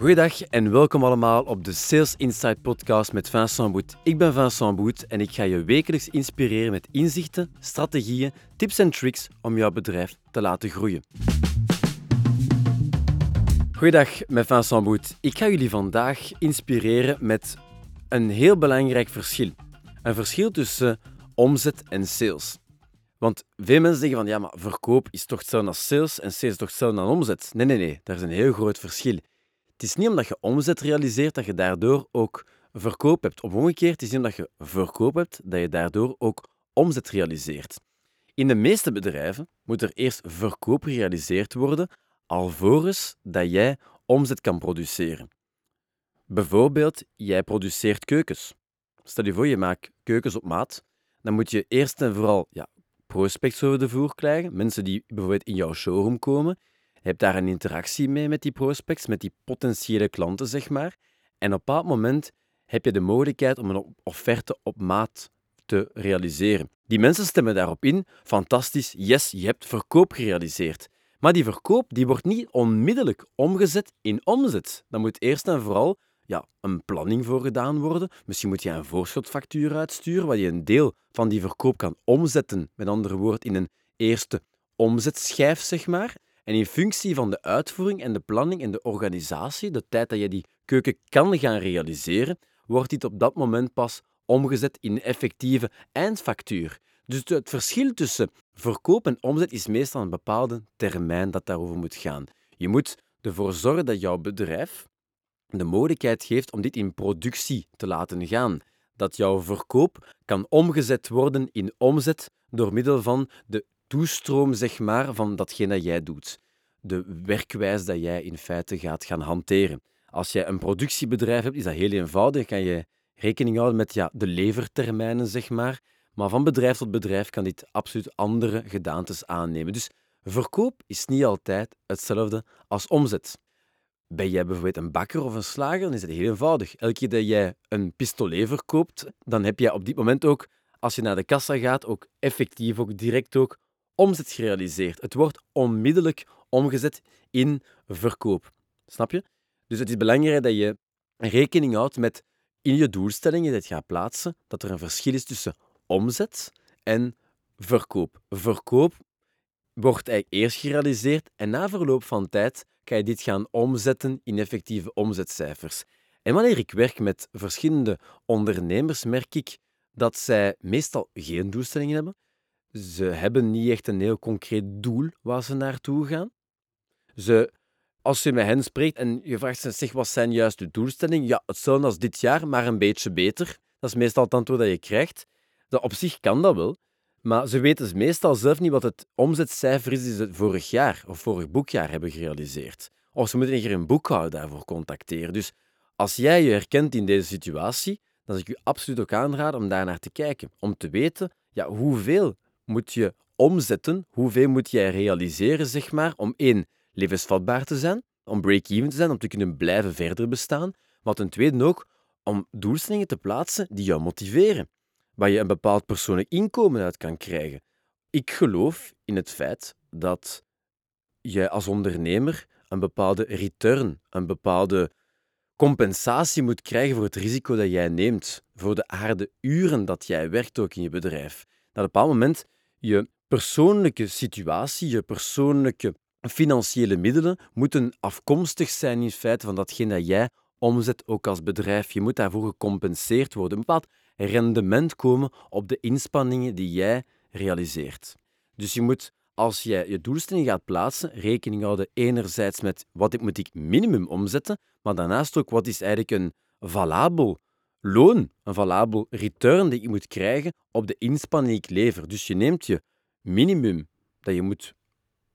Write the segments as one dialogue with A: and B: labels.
A: Goedendag en welkom allemaal op de Sales Insight podcast met Vincent Boet. Ik ben Vincent Boet en ik ga je wekelijks inspireren met inzichten, strategieën, tips en tricks om jouw bedrijf te laten groeien. Goedendag met Vincent Boet. Ik ga jullie vandaag inspireren met een heel belangrijk verschil. Een verschil tussen omzet en sales. Want veel mensen zeggen van ja, maar verkoop is toch hetzelfde als sales en sales is toch hetzelfde als omzet. Nee, nee, nee, daar is een heel groot verschil. Het is niet omdat je omzet realiseert dat je daardoor ook verkoop hebt. Of omgekeerd, het is niet omdat je verkoop hebt dat je daardoor ook omzet realiseert. In de meeste bedrijven moet er eerst verkoop gerealiseerd worden, alvorens dat jij omzet kan produceren. Bijvoorbeeld, jij produceert keukens. Stel je voor, je maakt keukens op maat. Dan moet je eerst en vooral ja, prospects over de vloer krijgen. Mensen die bijvoorbeeld in jouw showroom komen. Hebt daar een interactie mee met die prospects, met die potentiële klanten, zeg maar. En op een bepaald moment heb je de mogelijkheid om een offerte op maat te realiseren. Die mensen stemmen daarop in. Fantastisch, yes, je hebt verkoop gerealiseerd. Maar die verkoop die wordt niet onmiddellijk omgezet in omzet. Dan moet eerst en vooral ja, een planning voor gedaan worden. Misschien moet je een voorschotfactuur uitsturen, waar je een deel van die verkoop kan omzetten, met andere woorden, in een eerste omzetschijf, zeg maar. En in functie van de uitvoering en de planning en de organisatie, de tijd dat je die keuken kan gaan realiseren, wordt dit op dat moment pas omgezet in effectieve eindfactuur. Dus het verschil tussen verkoop en omzet is meestal een bepaalde termijn dat daarover moet gaan. Je moet ervoor zorgen dat jouw bedrijf de mogelijkheid geeft om dit in productie te laten gaan. Dat jouw verkoop kan omgezet worden in omzet door middel van de toestroom zeg maar, van datgene dat jij doet. De werkwijze dat jij in feite gaat gaan hanteren. Als jij een productiebedrijf hebt, is dat heel eenvoudig. Kan je rekening houden met ja, de levertermijnen, zeg maar. Maar van bedrijf tot bedrijf kan dit absoluut andere gedaantes aannemen. Dus verkoop is niet altijd hetzelfde als omzet. Ben jij bijvoorbeeld een bakker of een slager, dan is het heel eenvoudig. Elke keer dat jij een pistolet verkoopt, dan heb jij op dit moment ook, als je naar de kassa gaat, ook effectief, ook direct ook omzet gerealiseerd. Het wordt onmiddellijk omgezet in verkoop. Snap je? Dus het is belangrijk dat je rekening houdt met in je doelstellingen dat je gaat plaatsen, dat er een verschil is tussen omzet en verkoop. Verkoop wordt eigenlijk eerst gerealiseerd en na verloop van tijd kan je dit gaan omzetten in effectieve omzetcijfers. En wanneer ik werk met verschillende ondernemers, merk ik dat zij meestal geen doelstellingen hebben. Ze hebben niet echt een heel concreet doel waar ze naartoe gaan. Ze, als je met hen spreekt en je vraagt ze, zeg, wat zijn juist de doelstellingen? Ja, hetzelfde als dit jaar, maar een beetje beter. Dat is meestal het antwoord dat je krijgt. Dat op zich kan dat wel, maar ze weten dus meestal zelf niet wat het omzetcijfer is die ze vorig jaar of vorig boekjaar hebben gerealiseerd. Of ze moeten een boekhouder daarvoor contacteren. Dus als jij je herkent in deze situatie, dan zou ik je absoluut ook aanraden om daar naar te kijken. Om te weten, ja, hoeveel moet je omzetten, hoeveel moet jij realiseren, zeg maar, om één, levensvatbaar te zijn, om break-even te zijn, om te kunnen blijven verder bestaan, maar ten tweede ook om doelstellingen te plaatsen die jou motiveren waar je een bepaald persoonlijk inkomen uit kan krijgen. Ik geloof in het feit dat je als ondernemer een bepaalde return, een bepaalde compensatie moet krijgen voor het risico dat jij neemt, voor de harde uren dat jij werkt ook in je bedrijf. Dat op een bepaald moment je persoonlijke situatie, je persoonlijke financiële middelen moeten afkomstig zijn in feite van datgene dat jij omzet ook als bedrijf. Je moet daarvoor gecompenseerd worden. Een bepaald rendement komen op de inspanningen die jij realiseert. Dus je moet, als jij je doelstelling gaat plaatsen, rekening houden enerzijds met wat moet ik minimum omzetten, maar daarnaast ook wat is eigenlijk een valabel loon, een valabel return die je moet krijgen op de inspanning die ik lever. Dus je neemt je minimum dat je moet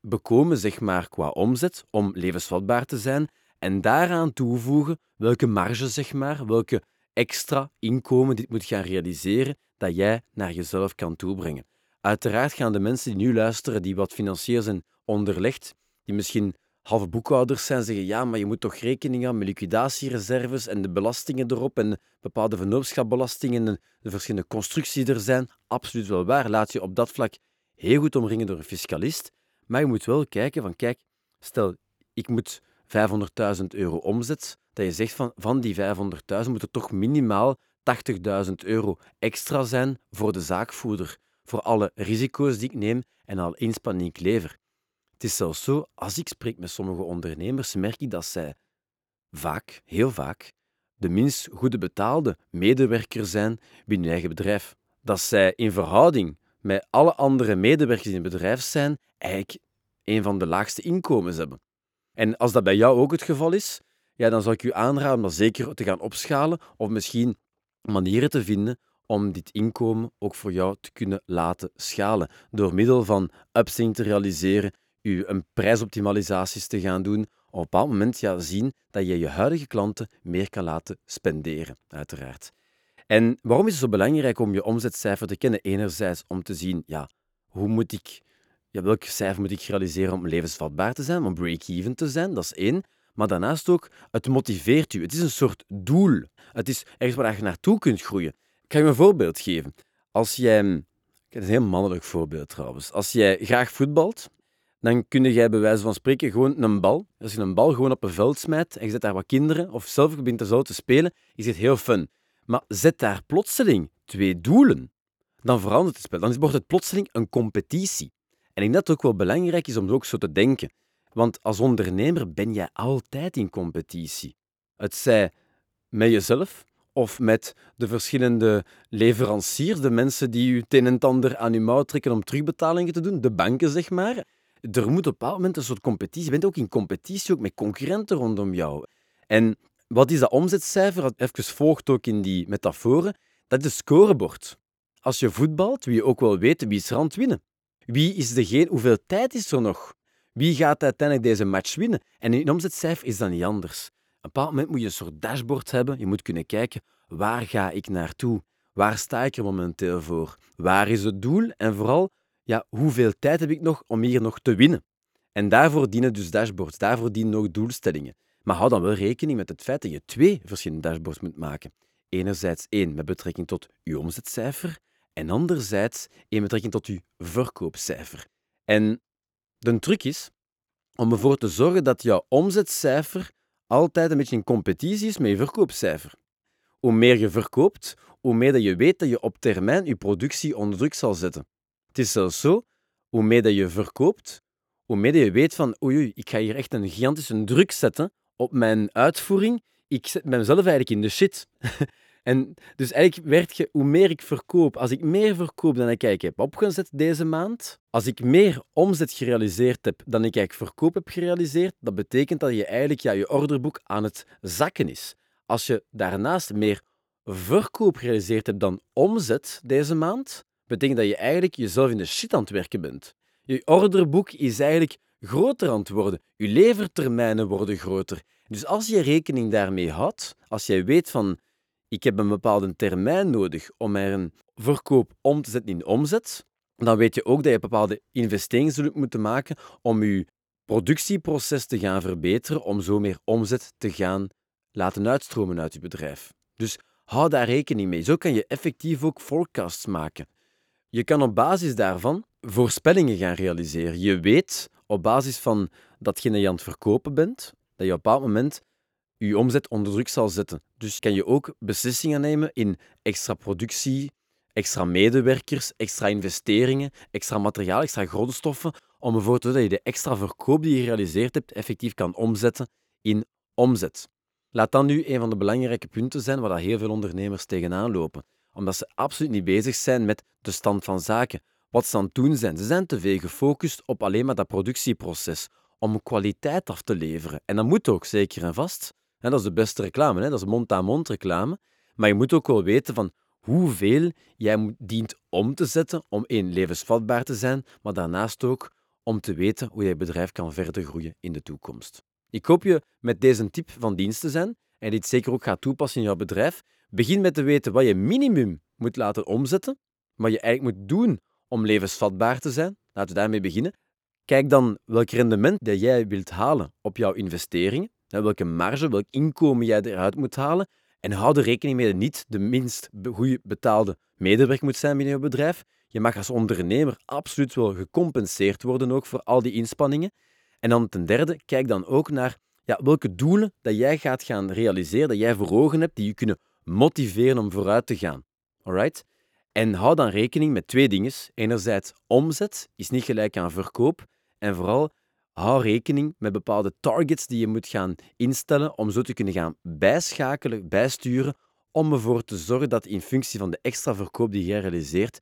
A: bekomen, zeg maar, qua omzet om levensvatbaar te zijn en daaraan toevoegen welke marge, zeg maar, welke extra inkomen dit moet gaan realiseren dat jij naar jezelf kan toebrengen. Uiteraard gaan de mensen die nu luisteren, die wat financieel zijn onderlegd, die misschien halve boekhouders zijn, zeggen ja, maar je moet toch rekening houden met liquidatiereserves en de belastingen erop en bepaalde vennootschapbelastingen en de verschillende constructies die er zijn. Absoluut wel waar. Laat je op dat vlak heel goed omringen door een fiscalist. Maar je moet wel kijken van, kijk, stel, ik moet 500.000 euro omzet, dat je zegt van, van die 500.000 moet er toch minimaal 80.000 euro extra zijn voor de zaakvoerder, voor alle risico's die ik neem en alle inspanning die ik lever. Het is zelfs zo, als ik spreek met sommige ondernemers, merk ik dat zij vaak, heel vaak, de minst goede betaalde medewerker zijn binnen hun eigen bedrijf. Dat zij in verhouding met alle andere medewerkers in het bedrijf zijn, eigenlijk een van de laagste inkomens hebben. En als dat bij jou ook het geval is, ja, dan zou ik u aanraden om dat zeker te gaan opschalen of misschien manieren te vinden om dit inkomen ook voor jou te kunnen laten schalen. Door middel van upselling te realiseren, u een prijsoptimalisaties te gaan doen, op een bepaald moment ja, zien dat je je huidige klanten meer kan laten spenderen, uiteraard. En waarom is het zo belangrijk om je omzetcijfer te kennen? Enerzijds om te zien, ja, hoe moet ik, ja, welk cijfer moet ik realiseren om levensvatbaar te zijn, om break-even te zijn, dat is één. Maar daarnaast ook, het motiveert u. Het is een soort doel. Het is ergens waar je naartoe kunt groeien. Ik ga je een voorbeeld geven. Als jij, een heel mannelijk voorbeeld trouwens, als jij graag voetbalt, dan kun jij bij wijze van spreken gewoon een bal, als je een bal gewoon op een veld smijt en je zet daar wat kinderen of zelf begint er zo te spelen, is het heel fun. Maar zet daar plotseling twee doelen, dan verandert het spel. Dan wordt het plotseling een competitie. En ik denk dat het ook wel belangrijk is om ook zo te denken. Want als ondernemer ben jij altijd in competitie. Het zij met jezelf of met de verschillende leveranciers, de mensen die je het een en ander aan je mouw trekken om terugbetalingen te doen, de banken zeg maar. Er moet op een bepaald moment een soort competitie. Je bent ook in competitie ook met concurrenten rondom jou. En wat is dat omzetcijfer? Even volgt ook in die metaforen. Dat is het scorebord. Als je voetbalt, wil je ook wel weten wie is het winnen. Wie is degene, hoeveel tijd is er nog? Wie gaat uiteindelijk deze match winnen? En in omzetcijfer is dat niet anders. Op een bepaald moment moet je een soort dashboard hebben. Je moet kunnen kijken, waar ga ik naartoe? Waar sta ik er momenteel voor? Waar is het doel? En vooral, ja, hoeveel tijd heb ik nog om hier nog te winnen? En daarvoor dienen dus dashboards, daarvoor dienen ook doelstellingen. Maar hou dan wel rekening met het feit dat je twee verschillende dashboards moet maken. Enerzijds één met betrekking tot je omzetcijfer en anderzijds één met betrekking tot je verkoopcijfer. En de truc is om ervoor te zorgen dat jouw omzetcijfer altijd een beetje in competitie is met je verkoopcijfer. Hoe meer je verkoopt, hoe meer dat je weet dat je op termijn je productie onder druk zal zetten. Het is zelfs zo, hoe meer je verkoopt, hoe meer je weet van oei, ik ga hier echt een gigantische druk zetten op mijn uitvoering. Ik zet mezelf eigenlijk in de shit. En dus eigenlijk werkt je, hoe meer ik verkoop, als ik meer verkoop dan ik eigenlijk heb opgezet deze maand, als ik meer omzet gerealiseerd heb dan ik eigenlijk verkoop heb gerealiseerd, dat betekent dat je eigenlijk ja, je orderboek aan het zakken is. Als je daarnaast meer verkoop gerealiseerd hebt dan omzet deze maand, betekent dat je eigenlijk jezelf in de shit aan het werken bent. Je orderboek is eigenlijk groter aan het worden. Je levertermijnen worden groter. Dus als je rekening daarmee houdt, als jij weet van ik heb een bepaalde termijn nodig om er een verkoop om te zetten in omzet, dan weet je ook dat je bepaalde investeringen zult moeten maken om je productieproces te gaan verbeteren, om zo meer omzet te gaan laten uitstromen uit je bedrijf. Dus hou daar rekening mee. Zo kan je effectief ook forecasts maken. Je kan op basis daarvan voorspellingen gaan realiseren. Je weet op basis van datgene je aan het verkopen bent, dat je op een bepaald moment je omzet onder druk zal zetten. Dus kan je ook beslissingen nemen in extra productie, extra medewerkers, extra investeringen, extra materiaal, extra grondstoffen, om ervoor te dat je de extra verkoop die je gerealiseerd hebt effectief kan omzetten in omzet. Laat dan nu een van de belangrijke punten zijn waar heel veel ondernemers tegenaan lopen, omdat ze absoluut niet bezig zijn met de stand van zaken. Wat ze aan het doen zijn, ze zijn te veel gefocust op alleen maar dat productieproces, om kwaliteit af te leveren. En dat moet ook zeker en vast dat is de beste reclame, hè? dat is mond-aan-mond reclame. Maar je moet ook wel weten van hoeveel jij dient om te zetten om één, levensvatbaar te zijn, maar daarnaast ook om te weten hoe je bedrijf kan verder groeien in de toekomst. Ik hoop je met deze tip van dienst te zijn en dit zeker ook gaat toepassen in jouw bedrijf. Begin met te weten wat je minimum moet laten omzetten, wat je eigenlijk moet doen om levensvatbaar te zijn. Laten we daarmee beginnen. Kijk dan welk rendement dat jij wilt halen op jouw investeringen welke marge, welk inkomen jij eruit moet halen. En hou er rekening mee dat niet de minst goed betaalde medewerker moet zijn binnen je bedrijf. Je mag als ondernemer absoluut wel gecompenseerd worden ook voor al die inspanningen. En dan ten derde, kijk dan ook naar ja, welke doelen dat jij gaat gaan realiseren, dat jij voor ogen hebt, die je kunnen motiveren om vooruit te gaan. Alright? En hou dan rekening met twee dingen. Enerzijds, omzet is niet gelijk aan verkoop. En vooral, hou rekening met bepaalde targets die je moet gaan instellen om zo te kunnen gaan bijschakelen, bijsturen, om ervoor te zorgen dat in functie van de extra verkoop die jij realiseert,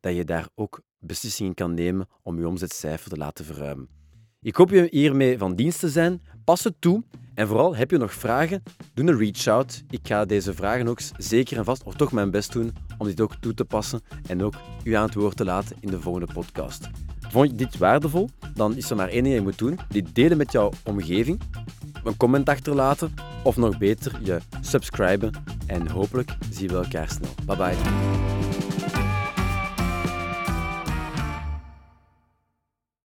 A: dat je daar ook beslissingen kan nemen om je omzetcijfer te laten verruimen. Ik hoop je hiermee van dienst te zijn. Pas het toe. En vooral, heb je nog vragen? Doe een reach-out. Ik ga deze vragen ook zeker en vast, of toch mijn best doen, om dit ook toe te passen en ook u aan het woord te laten in de volgende podcast. Vond je dit waardevol? Dan is er maar één ding je moet doen. Dit delen met jouw omgeving. Een comment achterlaten. Of nog beter, je subscriben. En hopelijk zien we elkaar snel. Bye bye.